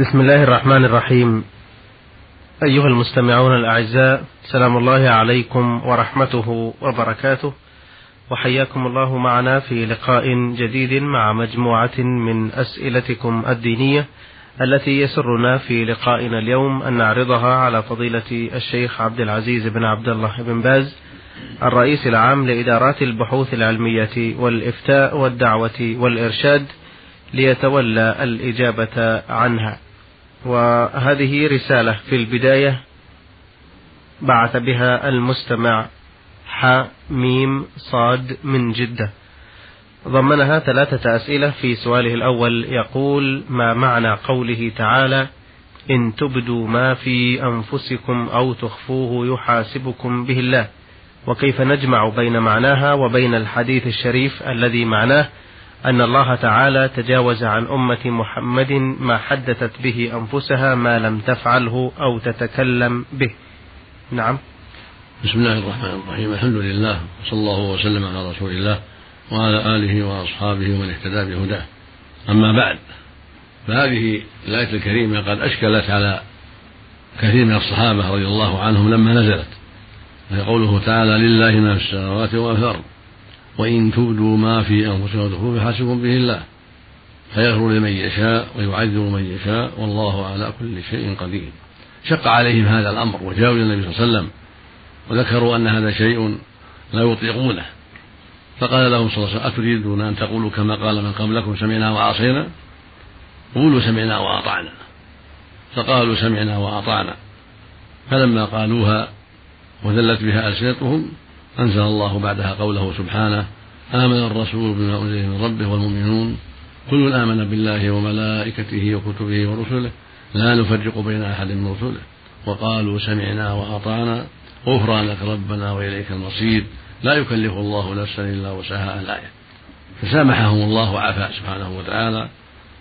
بسم الله الرحمن الرحيم أيها المستمعون الأعزاء سلام الله عليكم ورحمته وبركاته وحياكم الله معنا في لقاء جديد مع مجموعة من أسئلتكم الدينية التي يسرنا في لقائنا اليوم أن نعرضها على فضيلة الشيخ عبد العزيز بن عبد الله بن باز الرئيس العام لإدارات البحوث العلمية والإفتاء والدعوة والإرشاد ليتولى الإجابة عنها وهذه رسالة في البداية بعث بها المستمع ح ميم صاد من جدة. ضمنها ثلاثة أسئلة في سؤاله الأول يقول ما معنى قوله تعالى إن تبدوا ما في أنفسكم أو تخفوه يحاسبكم به الله وكيف نجمع بين معناها وبين الحديث الشريف الذي معناه أن الله تعالى تجاوز عن أمة محمد ما حدثت به أنفسها ما لم تفعله أو تتكلم به. نعم. بسم الله الرحمن الرحيم. الحمد لله وصلى الله وسلم على رسول الله وعلى آله وأصحابه ومن اهتدى بهداه. أما بعد فهذه الآية الكريمة قد أشكلت على كثير من الصحابة رضي الله عنهم لما نزلت وهي قوله تعالى لله ما في السماوات وما في الأرض وإن تبدوا ما في أنفسكم وتخفوه يحاسبكم به الله فيغفر لمن يشاء ويعذب من يشاء والله على كل شيء قدير. شق عليهم هذا الأمر وجاءوا إلى النبي صلى الله عليه وسلم وذكروا أن هذا شيء لا يطيقونه. فقال لهم صلى الله عليه وسلم أتريدون أن تقولوا كما قال من قبلكم سمعنا وعصينا قولوا سمعنا وأطعنا. فقالوا سمعنا وأطعنا. فلما قالوها وذلت بها ألسنتهم أنزل الله بعدها قوله سبحانه آمن الرسول بما أنزل من ربه والمؤمنون. كل آمن بالله وملائكته وكتبه ورسله. لا نفرق بين أحد من رسله. وقالوا سمعنا وأطعنا. غفرانك ربنا وإليك المصير. لا يكلف الله نفسا إلا وسعها الآية. فسامحهم الله وعفى سبحانه وتعالى.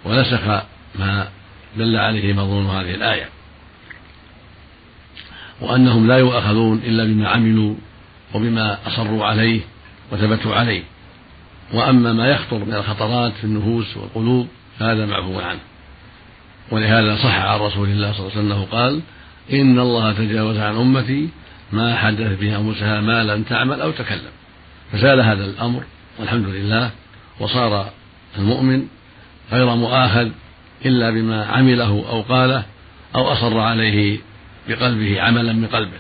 ونسخ ما دل عليه مضمون هذه الآية. وأنهم لا يؤاخذون إلا بما عملوا وبما أصروا عليه وثبتوا عليه. وأما ما يخطر من الخطرات في النفوس والقلوب فهذا معفو عنه. ولهذا صح عن رسول الله صلى الله عليه وسلم قال إن الله تجاوز عن أمتي ما حدث به انفسها ما لم تعمل أو تكلم. فزال هذا الأمر والحمد لله وصار المؤمن غير مؤاخذ إلا بما عمله أو قاله أو أصر عليه بقلبه عملا من قلبه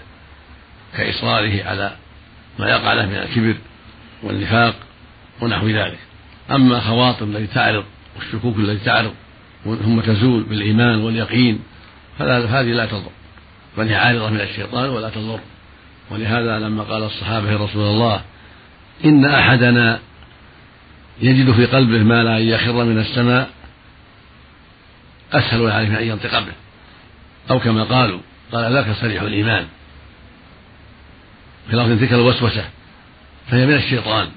كإصراره على ما يقع له من الكبر والنفاق ونحو ذلك. أما خواطر التي تعرض والشكوك التي تعرض ثم تزول بالإيمان واليقين فهذه لا تضر. بل هي عارضة من الشيطان ولا تضر. ولهذا لما قال الصحابة يا رسول الله إن أحدنا يجد في قلبه ما لا يخر من السماء أسهل عليه من أن ينطق به. أو كما قالوا قال ذاك صريح الإيمان. في لفظ تلك الوسوسة فهي من الشيطان.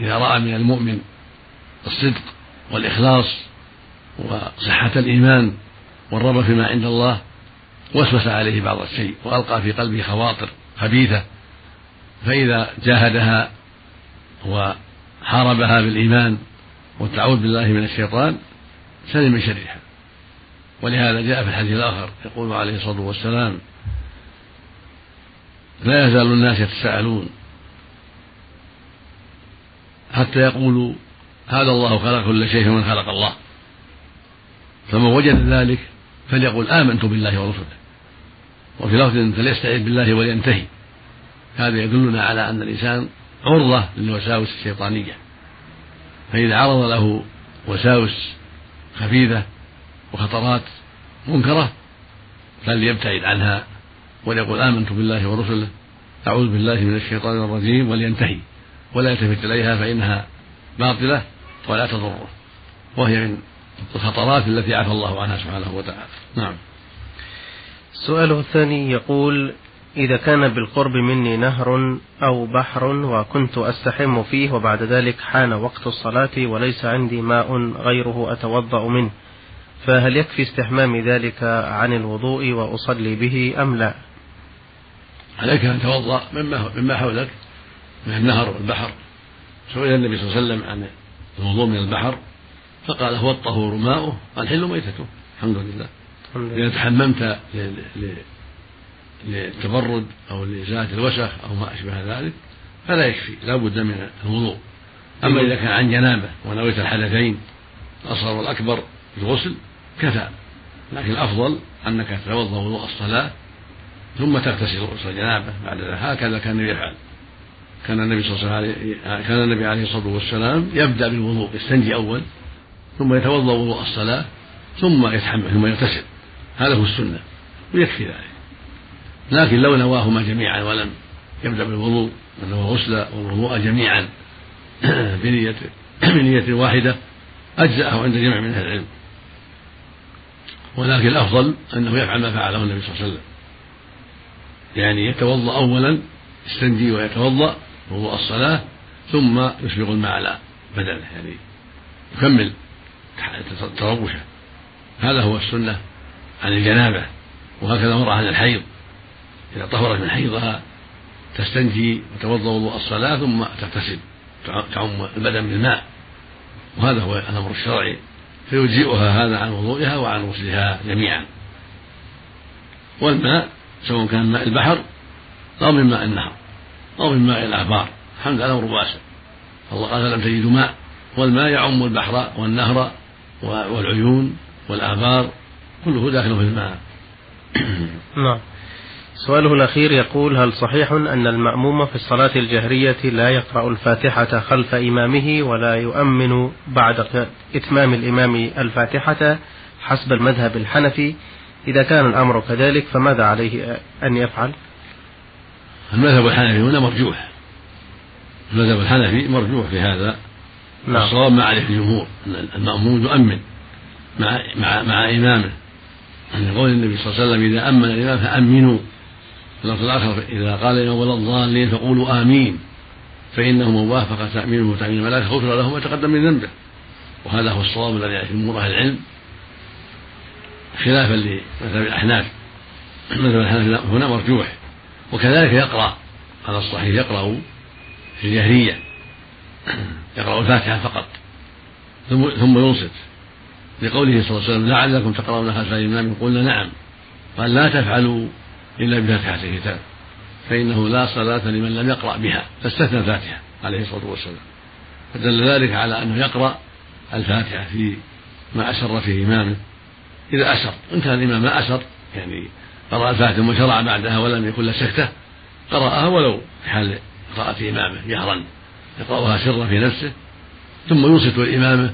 إذا رأى من المؤمن الصدق والإخلاص وصحة الإيمان والرغبة فيما عند الله وسوس عليه بعض الشيء وألقى في قلبه خواطر خبيثة فإذا جاهدها وحاربها بالإيمان والتعوذ بالله من الشيطان سلم من شرها ولهذا جاء في الحديث الآخر يقول عليه الصلاة والسلام لا يزال الناس يتساءلون حتى يقولوا هذا الله خلق كل شيء من خلق الله. فمن وجد ذلك فليقل آمنت بالله ورسله. وفي لفظ فليستعذ بالله ولينتهي. هذا يدلنا على أن الإنسان عرضة للوساوس الشيطانية. فإذا عرض له وساوس خفيفة وخطرات منكرة فليبتعد عنها وليقول آمنت بالله ورسله أعوذ بالله من الشيطان الرجيم ولينتهي. ولا يلتفت إليها فإنها باطلة ولا تضره. وهي من الخطرات التي عفى الله عنها سبحانه وتعالى. نعم. السؤال الثاني يقول إذا كان بالقرب مني نهر أو بحر وكنت أستحم فيه وبعد ذلك حان وقت الصلاة وليس عندي ماء غيره أتوضأ منه فهل يكفي استحمام ذلك عن الوضوء وأصلي به أم لا؟ عليك أن تتوضأ مما, مما حولك من النهر والبحر. سئل النبي صلى الله عليه وسلم عن الوضوء من البحر فقال هو الطهور ماؤه الحل ميتته. الحمد لله. إذا تحممت للتبرد أو لإزالة الوسخ أو ما أشبه ذلك فلا يكفي لا بد من الوضوء. أما إذا كان عن جنابة ونويت الحدثين الأصغر والأكبر الغسل كفى. لكن الأفضل أنك تتوضأ وضوء الصلاة ثم تغتسل غسل الجنابة بعد ذلك. هكذا كان النبي يفعل. كان النبي صلى الله عليه كان النبي عليه الصلاة والسلام يبدأ بالوضوء يستنجي أول ثم يتوضأ وضوء الصلاة ثم يتحمل ثم يغتسل. هذا هو السنة ويكفي ذلك. لكن لو نواهما جميعا ولم يبدأ بالوضوء ونوى غسل والوضوء جميعا بنية بنية واحدة أجزأه عند جمع من أهل العلم. ولكن الأفضل أنه يفعل ما فعله النبي صلى الله عليه وسلم. يعني يتوضأ أولا يستنجي ويتوضأ وضوء الصلاة ثم يسبغ الماء على بدنه يعني يكمل تروشه هذا هو السنة عن الجنابة وهكذا مرة عن الحيض. إذا طهرت من حيضها تستنجي وتوضأ وضوء الصلاة ثم تغتسل تعم البدن بالماء. وهذا هو الأمر الشرعي. فيجزئها هذا عن وضوئها وعن غسلها جميعا. والماء سواء كان ماء البحر أو من ماء النهر أو من ماء الآبار. الحمد لله أمر واسع الله قال لم تجدوا ماء؟ والماء يعم البحر والنهر والعيون والآبار. كله داخل في الماء. نعم. سؤاله الأخير يقول هل صحيح أن المأموم في الصلاة الجهرية لا يقرأ الفاتحة خلف إمامه ولا يؤمن بعد إتمام الإمام الفاتحة حسب المذهب الحنفي إذا كان الأمر كذلك فماذا عليه أن يفعل؟ المذهب الحنفي هنا مرجوح. المذهب الحنفي مرجوح في هذا. نعم. الصواب ما عليه الجمهور. أن المأموم يؤمن مع مع مع إمامه. من قول النبي صلى الله عليه وسلم إذا أمن الإمام فأمنوا. في اللفظ الآخر إذا قال الإمام ولا الضالين فقولوا آمين. فإنه من وافق تأمينه وتأمين الملائكة غفر له ما تقدم من ذنبه. وهذا هو الصواب الذي عليه جمهور أهل العلم. خلافا لمذهب الأحناف. مذهب الحنفي هنا مرجوح وكذلك يقرأ على الصحيح يقرأ في الجهرية يقرأ الفاتحة فقط ثم ينصت لقوله صلى الله عليه وسلم لعلكم تقرؤون خلف الإمام قلنا نعم. قال لا تفعلوا إلا بفاتحة الكتاب فإنه لا صلاة لمن لم يقرأ بها. فاستثنى الفاتحة عليه الصلاة والسلام. فدل ذلك على أنه يقرأ الفاتحة في ما أسر فيه إمامه. إذا أسر. إن كان الإمام ما أسر. يعني قرأ الفاتحة وشرع بعدها ولم يكن له سكتة قرأها ولو في حال قراءة إمامه جهرا. يقرأها سرا في نفسه. ثم ينصت إمامه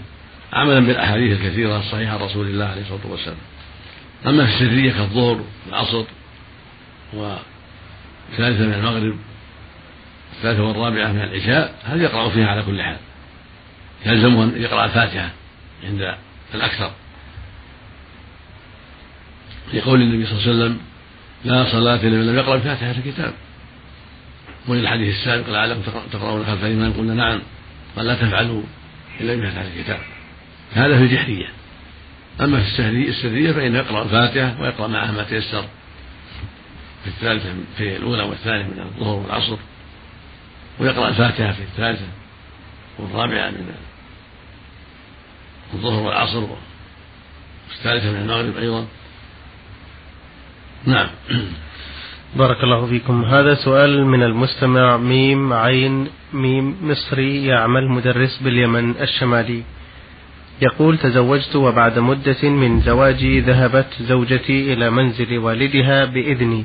عملا بالأحاديث الكثيرة الصحيحة عن رسول الله عليه الصلاة والسلام. أما في السرية كالظهر والعصر والثالثة من المغرب الثالثة والرابعة من العشاء هذه يقرأ فيها على كل حال. يلزمه أن يقرأ الفاتحة عند الأكثر. في قول النبي صلى الله عليه وسلم لا صلاة لمن لم يقرأ بفاتحة الكتاب. وفي الحديث السابق لعلكم تقرؤون خلف الإمام قلنا نعم قال لا تفعلوا إلا بفاتحة الكتاب. هذا في الجحرية أما في السرية فإنه يقرأ الفاتحة ويقرأ معها ما تيسر. في الثالثة في الأولى والثانية من الظهر والعصر. ويقرأ الفاتحة في الثالثة والرابعة من الظهر والعصر. والثالثة من المغرب أيضا. نعم. بارك الله فيكم. هذا سؤال من المستمع ميم عين ميم مصري يعمل مدرس باليمن الشمالي. يقول تزوجت وبعد مدة من زواجي ذهبت زوجتي إلى منزل والدها بإذني.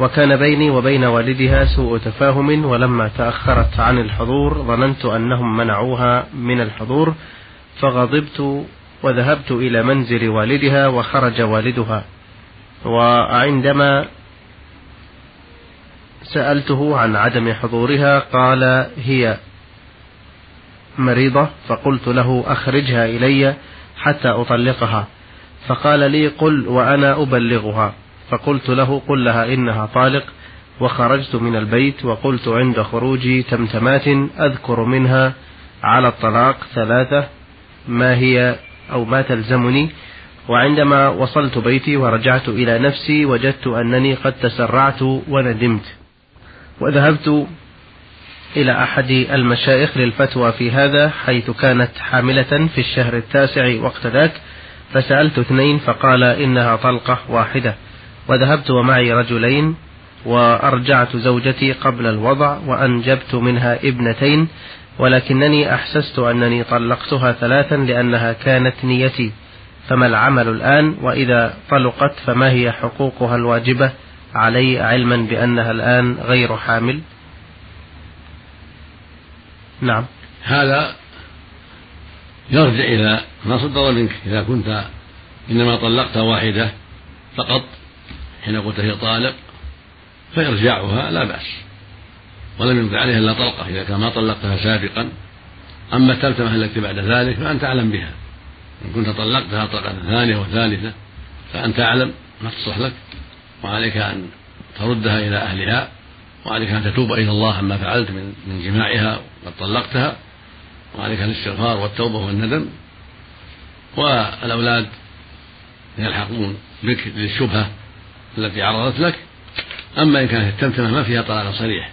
وكان بيني وبين والدها سوء تفاهم ولما تأخرت عن الحضور ظننت أنهم منعوها من الحضور فغضبت وذهبت إلى منزل والدها وخرج والدها. وعندما سألته عن عدم حضورها قال هي مريضة فقلت له أخرجها إلي حتى أطلقها. فقال لي قل وأنا أبلغها. فقلت له قل لها إنها طالق. وخرجت من البيت وقلت عند خروجي تمتمات أذكر منها على الطلاق ثلاثة ما هي أو ما تلزمني وعندما وصلت بيتي ورجعت إلى نفسي وجدت أنني قد تسرعت وندمت وذهبت إلى أحد المشايخ للفتوى في هذا حيث كانت حاملة في الشهر التاسع وقت ذاك فسألت اثنين فقال إنها طلقة واحدة وذهبت ومعي رجلين وأرجعت زوجتي قبل الوضع وأنجبت منها ابنتين ولكنني أحسست أنني طلقتها ثلاثا لأنها كانت نيتي. فما العمل الآن؟ وإذا طلقت فما هي حقوقها الواجبة؟ علي علما بأنها الآن غير حامل. نعم. هذا يرجع إلى ما صدر منك. إذا كنت إنما طلقت واحدة فقط حين قلت هي طالق فإرجاعها لا بأس. ولم يمضي عليها إلا طلقة. إذا كان ما طلقتها سابقا أما التلتمة التي بعد ذلك فأنت أعلم بها. إن كنت طلقتها طلقة ثانية وثالثة فأنت أعلم ما تصلح لك. وعليك أن تردها إلى أهلها وعليك أن تتوب إلى الله عما فعلت من من جماعها وقد طلقتها وعليك الاستغفار والتوبة والندم. والأولاد يلحقون بك للشبهة التي عرضت لك أما إن كانت التمتمة ما فيها طلاق صريح.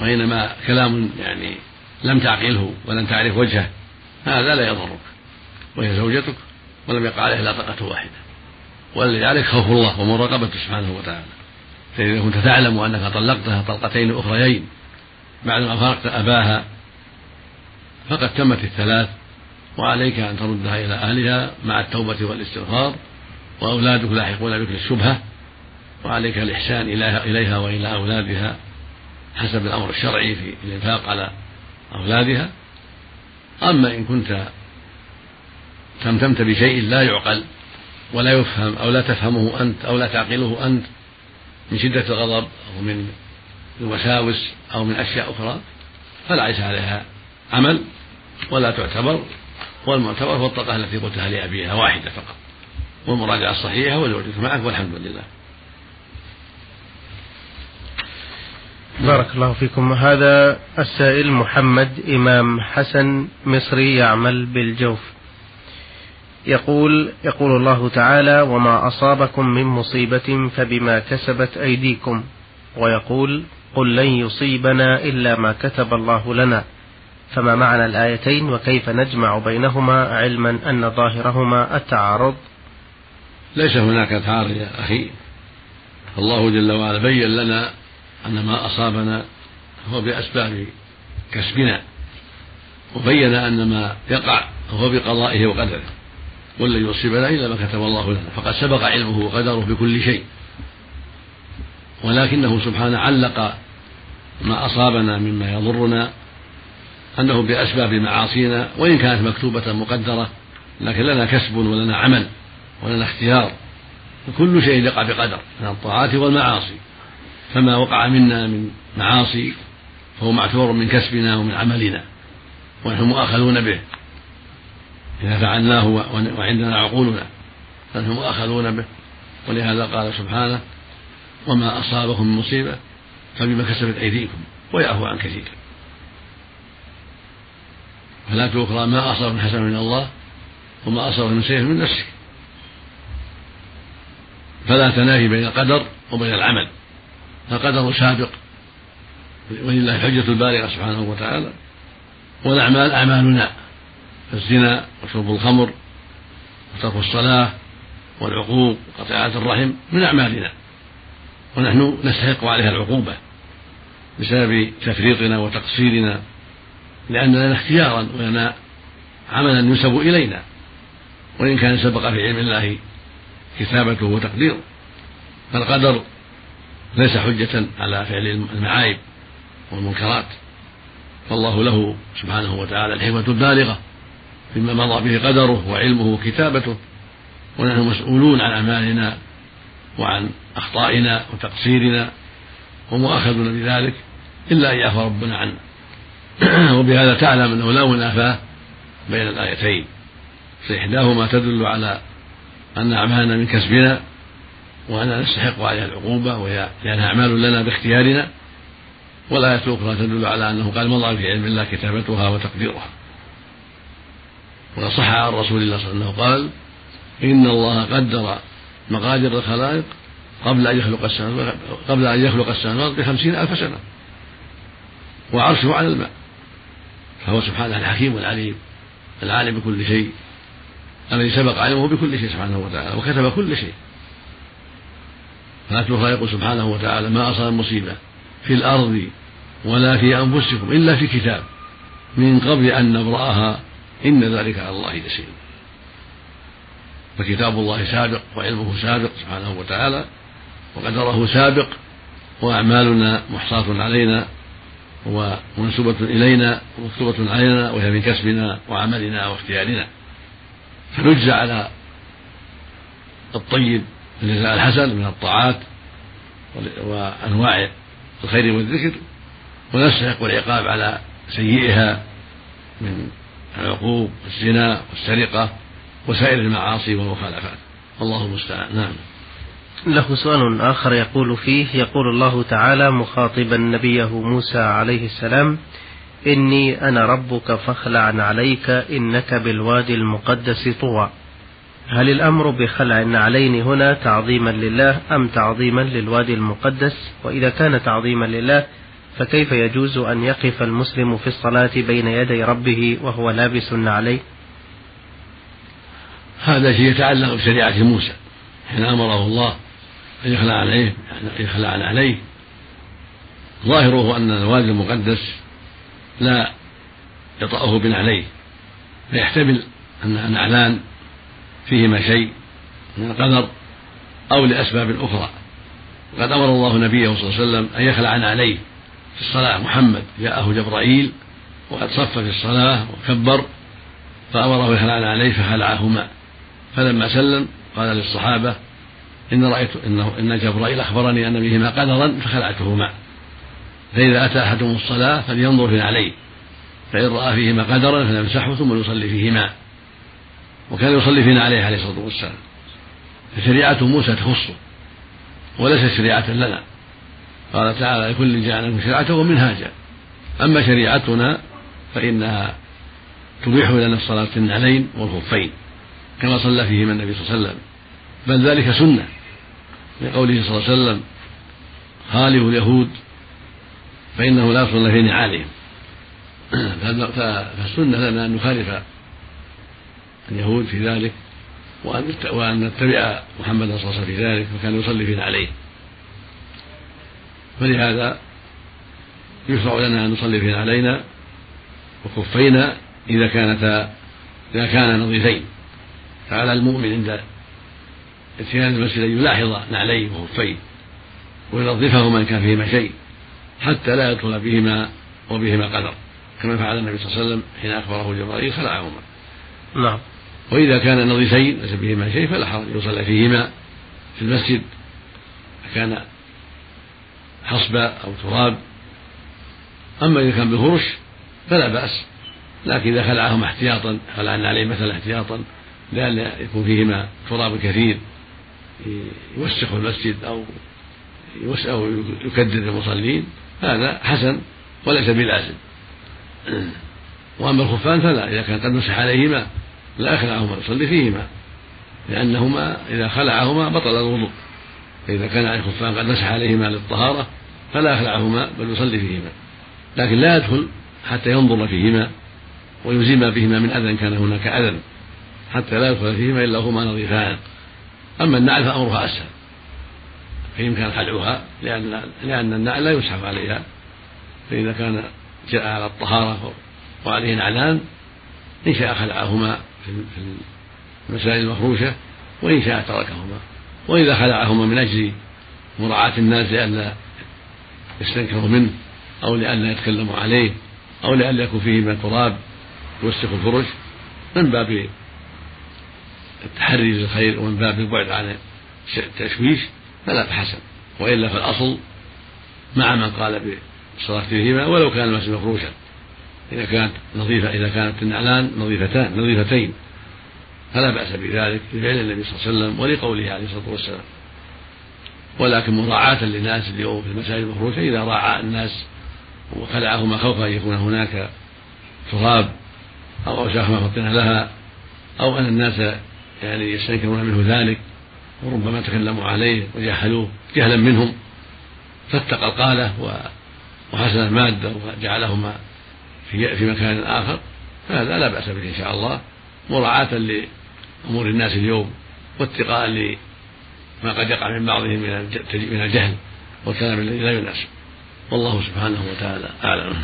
وإنما كلام يعني لم تعقله ولم تعرف وجهه. هذا لا يضرك. وهي زوجتك ولم يقع عليها إلا طلقه واحدة. والذي عليك خوف الله ومراقبته سبحانه وتعالى. فإذا كنت تعلم أنك طلقتها طلقتين أخريين بعدما فارقت أباها فقد تمت الثلاث وعليك أن تردها إلى أهلها مع التوبة والاستغفار وأولادك لاحقون بك للشبهة وعليك الإحسان إليها وإلى أولادها حسب الأمر الشرعي في الإنفاق على أولادها. أما إن كنت تمتمت بشيء لا يعقل ولا يفهم أو لا تفهمه أنت أو لا تعقله أنت من شدة الغضب أو من الوساوس أو من أشياء أخرى فلا ليس عليها عمل ولا تعتبر والمعتبر هو الطاقة التي قلتها لأبيها واحدة فقط والمراجعة الصحيحة وزوجك معك والحمد لله بارك الله فيكم. هذا السائل محمد إمام حسن مصري يعمل بالجوف. يقول يقول الله تعالى وما أصابكم من مصيبة فبما كسبت أيديكم. ويقول قل لن يصيبنا إلا ما كتب الله لنا. فما معنى الآيتين؟ وكيف نجمع بينهما علما أن ظاهرهما التعارض؟ ليس هناك تعارض يا أخي. الله جل وعلا بين لنا أن ما أصابنا هو بأسباب كسبنا وبين أن ما يقع هو بقضائه وقدره ولن يصيبنا إلا ما كتب الله لنا فقد سبق علمه وقدره بكل شيء. ولكنه سبحانه علق ما أصابنا مما يضرنا أنه بأسباب معاصينا وإن كانت مكتوبة مقدرة لكن لنا كسب ولنا عمل ولنا اختيار وكل شيء يقع بقدر من الطاعات والمعاصي. فما وقع منا من معاصي فهو معتبر من كسبنا ومن عملنا ونحن مؤاخذون به. إذا فعلناه وعندنا عقولنا فنحن مؤاخذون به. ولهذا قال سبحانه وما أصابكم من مصيبة فبما كسبت أيديكم ويعفو عن كثير. فلا أخرى ما أصاب من حسن من الله وما أصاب من سيف من نفسك. فلا تنافي بين القدر وبين العمل. القدر سابق. ولله الحجة البالغة سبحانه وتعالى. والأعمال أعمالنا. الزنا وشرب الخمر وترك الصلاة والعقوق وقطيعة الرحم من أعمالنا. ونحن نستحق عليها العقوبة بسبب تفريطنا وتقصيرنا. لأن لنا اختيارا ولنا عملا ينسب إلينا. وإن كان سبق في علم الله كتابته وتقديره. فالقدر ليس حجة على فعل المعايب والمنكرات. فالله له سبحانه وتعالى الحكمة البالغة فيما مضى به قدره وعلمه وكتابته ونحن مسؤولون عن أعمالنا وعن أخطائنا وتقصيرنا ومؤاخذون بذلك إلا أن يعفى ربنا عنا وبهذا تعلم أنه لا منافاة بين الآيتين فإحداهما تدل على أن أعمالنا من كسبنا وأننا نستحق عليها العقوبة وهي لأنها أعمال لنا باختيارنا والآية الأخرى تدل على أنه قال مضى في علم الله كتابتها وتقديرها. وصح عن رسول الله صلى الله عليه وسلم قال إن الله قدر مقادير الخلائق قبل أن يخلق السماوات قبل أن يخلق السماوات بخمسين ألف سنة وعرشه على الماء فهو سبحانه الحكيم العليم العالم بكل شيء الذي سبق علمه بكل شيء سبحانه وتعالى وكتب كل شيء. فأتلو يقول سبحانه وتعالى ما أصاب مصيبة في الأرض ولا في أنفسكم إلا في كتاب. من قبل أن نبرأها إن ذلك على الله يسير. فكتاب الله سابق وعلمه سابق سبحانه وتعالى وقدره سابق وأعمالنا محصاة علينا ومنسوبة إلينا ومكتوبة علينا وهي من كسبنا وعملنا واختيارنا. فنجزى على الطيب الجزاء الحسن من الطاعات وأنواع الخير والذكر ونستحق العقاب على سيئها من العقوق والزنا والسرقة وسائر المعاصي والمخالفات. الله المستعان. نعم. له سؤال آخر يقول فيه يقول الله تعالى مخاطبا نبيه موسى عليه السلام إني أنا ربك فاخلع عليك إنك بالوادي المقدس طوى. هل الأمر بخلع النعلين هنا تعظيما لله أم تعظيما للوادي المقدس؟ وإذا كان تعظيما لله فكيف يجوز أن يقف المسلم في الصلاة بين يدي ربه وهو لابس النعلين؟ هذا شيء يتعلق بشريعة موسى. حين أمره الله أن يخلع عليه يخلع عليه ظاهره أن الوادي المقدس لا يطأه بنعليه. فيحتمل أن نعلان فيهما شيء من القدر أو لأسباب أخرى. وقد أمر الله نبيه صلى الله عليه وسلم أن يخلع عليه في الصلاة محمد جاءه جبرائيل وقد صف في الصلاة وكبر فأمره يخلع عليه فخلعهما. فلما سلم قال للصحابة إن رأيت إنه إن جبرائيل أخبرني أن بهما قدرا فخلعتهما. فإذا أتى أحدهم الصلاة فلينظر في عليه فإن رأى فيهما قدرا فليمسحه ثم يصلي فيهما. وكان يصلي فينا عليه عليه الصلاة والسلام. فشريعة موسى تخصه وليست شريعة لنا. قال تعالى لكل جعلنا شريعة ومنهاجا. أما شريعتنا فإنها تبيح لنا الصلاة في النعلين والخفين كما صلى فيهما النبي صلى الله عليه وسلم. بل ذلك سنة لقوله صلى الله عليه وسلم خالف اليهود فإنه لا يصلى في نعالهم. فالسنة لنا أن نخالف اليهود في ذلك وأن وأن نتبع محمدا صلى الله عليه وسلم في ذلك وكان يصلي فينا عليه. فلهذا يشرع لنا أن نصلي فينا علينا وكفينا إذا كانتا إذا كانا نظيفين. فعلى المؤمن عند اتيان المسجد أن يلاحظ نعليه وخفيه وينظفهما إن كان فيهما شيء حتى لا يدخل بهما وبهما قدر. كما فعل النبي صلى الله عليه وسلم حين أخبره جبرائيل خلعهما. نعم. وإذا كان نظيفين ليس بهما شيء فلا حرج يصلى فيهما في المسجد. كان حصبة أو تراب. أما إذا كان بالفرش فلا بأس. لكن إذا خلعهما احتياطا خلعنا عليه مثلا احتياطا لئلا يكون فيهما تراب كثير يوسخ المسجد أو أو يكدر المصلين هذا حسن وليس بلازم. وأما الخفان فلا إذا كان قد مسح عليهما. لا يخلعهما يصلي فيهما لأنهما إذا خلعهما بطل الوضوء. فإذا كان عليه خفان قد مسح عليهما للطهارة فلا يخلعهما بل يصلي فيهما. لكن لا يدخل حتى ينظر فيهما ويزيم بهما من أذى كان هناك أذى حتى لا يدخل فيهما إلا هما نظيفان. أما النعل فأمرها أسهل. فيمكن خلعها لأن لأن النعل لا يسحب عليها. فإذا كان جاء على الطهارة وعليه نعلان إن شاء خلعهما. في المسائل المفروشة وإن شاء تركهما وإذا خلعهما من أجل مراعاة الناس لئلا يستنكروا منه أو لئلا يتكلموا عليه أو لئلا يكون فيه من تراب يوسخ الفرش من باب التحري للخير ومن باب البعد عن التشويش فلا فحسن وإلا فالأصل مع من قال بالصلاة فيهما ولو كان المسجد مفروشا. إذا كانت نظيفة إذا كانت النعلان نظيفتان نظيفتين. فلا بأس بذلك لفعل النبي صلى الله عليه وسلم ولقوله عليه الصلاة والسلام. ولكن مراعاة للناس اليوم في المساجد المفروشة إذا راعى الناس وخلعهما خوفا أن يكون هناك تراب أو أوساخ ما لها أو أن الناس يعني يستنكرون منه ذلك وربما تكلموا عليه وجهلوه جهلا منهم. فاتقى القالة وحسن المادة وجعلهما في في مكان آخر فهذا لا بأس به إن شاء الله مراعاة أمور الناس اليوم واتقاء لما قد يقع من بعضهم من الجهل والكلام الذي لا يناسب والله سبحانه وتعالى أعلم.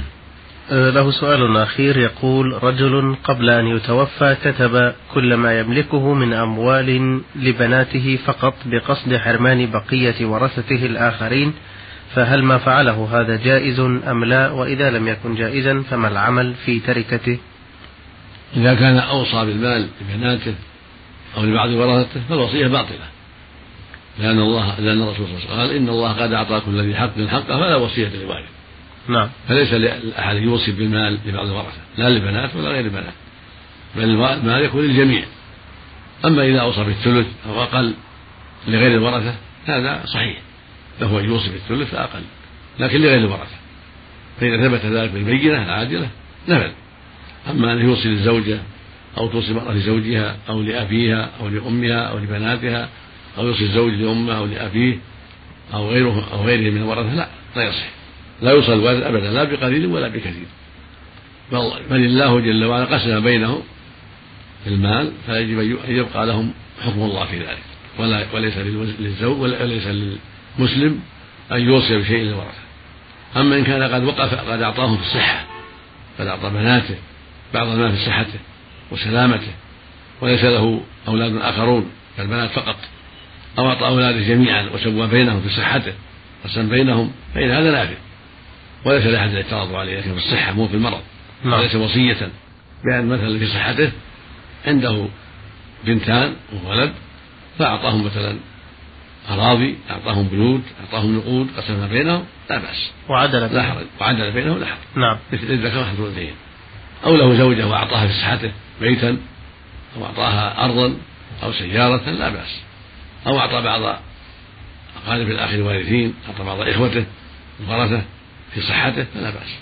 له سؤال أخير يقول رجل قبل أن يتوفى كتب كل ما يملكه من أموال لبناته فقط بقصد حرمان بقية ورثته الآخرين فهل ما فعله هذا جائز أم لا؟ وإذا لم يكن جائزا فما العمل في تركته؟ إذا كان أوصى بالمال لبناته أو لبعض ورثته فالوصية باطلة. لأن الله لأن الرسول صلى الله عليه وسلم قال إن الله قد أعطى كل ذي حق حقه فلا وصية لوارث نعم. فليس لأحد يوصي بالمال لبعض الورثة لا للبنات ولا غير البنات بل المال يكون للجميع. أما إذا أوصى بالثلث أو أقل لغير الورثة هذا صحيح. له أن يوصي بالثلث فأقل لكن لغير الورثة. فإذا ثبت ذلك بالبينة العادلة نفذ. أما أن يوصي للزوجة أو توصي المرأة لزوجها أو لأبيها أو لأمها أو لبناتها أو يوصي الزوج لأمه أو لأبيه أو غيره أو غيره من الورثة لا لا يصح. لا يوصل الوالد أبدا لا بقليل ولا بكثير. بل, بل الله جل وعلا قسم بينهم المال فيجب أن يبقى لهم حكم الله في ذلك. ولا وليس للزوج وليس للمسلم أن يوصي بشيء للورثة أما إن كان قد وقف قد أعطاهم في الصحة قد أعطى بناته بعض المال في صحته وسلامته وليس له أولاد آخرون كالبنات فقط أو أعطى أولاده جميعا وسوى بينهم في صحته قسم بينهم فإن هذا نافع وليس لأحد الاعتراض عليه لكن في الصحة مو في المرض. نعم. وليس وصية بأن مثلا في صحته عنده بنتان وولد فأعطاهم مثلا أراضي أعطاهم بيوت أعطاهم نقود قسمها بينهم لا بأس. وعدل لا حرج. وعدل بينهم لا حرج. نعم. مثل الذكر حظ الأنثيين أو له زوجة وأعطاها في صحته بيتا أو أعطاها أرضا أو سيارة لا بأس. أو أعطى بعض أقارب الأخ الوارثين أعطى بعض إخوته الورثة في صحته فلا بأس.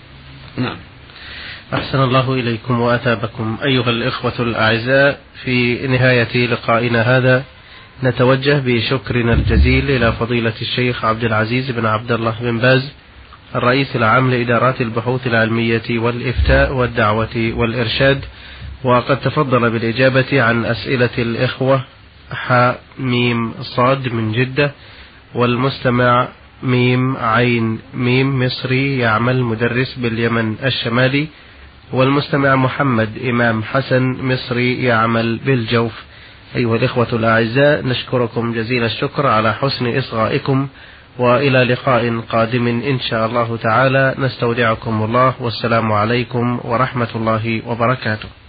نعم. أحسن الله إليكم وأثابكم أيها الإخوة الأعزاء. في نهاية لقائنا هذا نتوجه بشكرنا الجزيل إلى فضيلة الشيخ عبد العزيز بن عبد الله بن باز الرئيس العام لإدارات البحوث العلمية والإفتاء والدعوة والإرشاد. وقد تفضل بالإجابة عن أسئلة الإخوة حاء ميم صاد من جدة والمستمع ميم عين ميم مصري يعمل مدرس باليمن الشمالي والمستمع محمد إمام حسن مصري يعمل بالجوف. أيها الإخوة الأعزاء نشكركم جزيل الشكر على حسن إصغائكم وإلى لقاء قادم إن شاء الله تعالى. نستودعكم الله والسلام عليكم ورحمة الله وبركاته.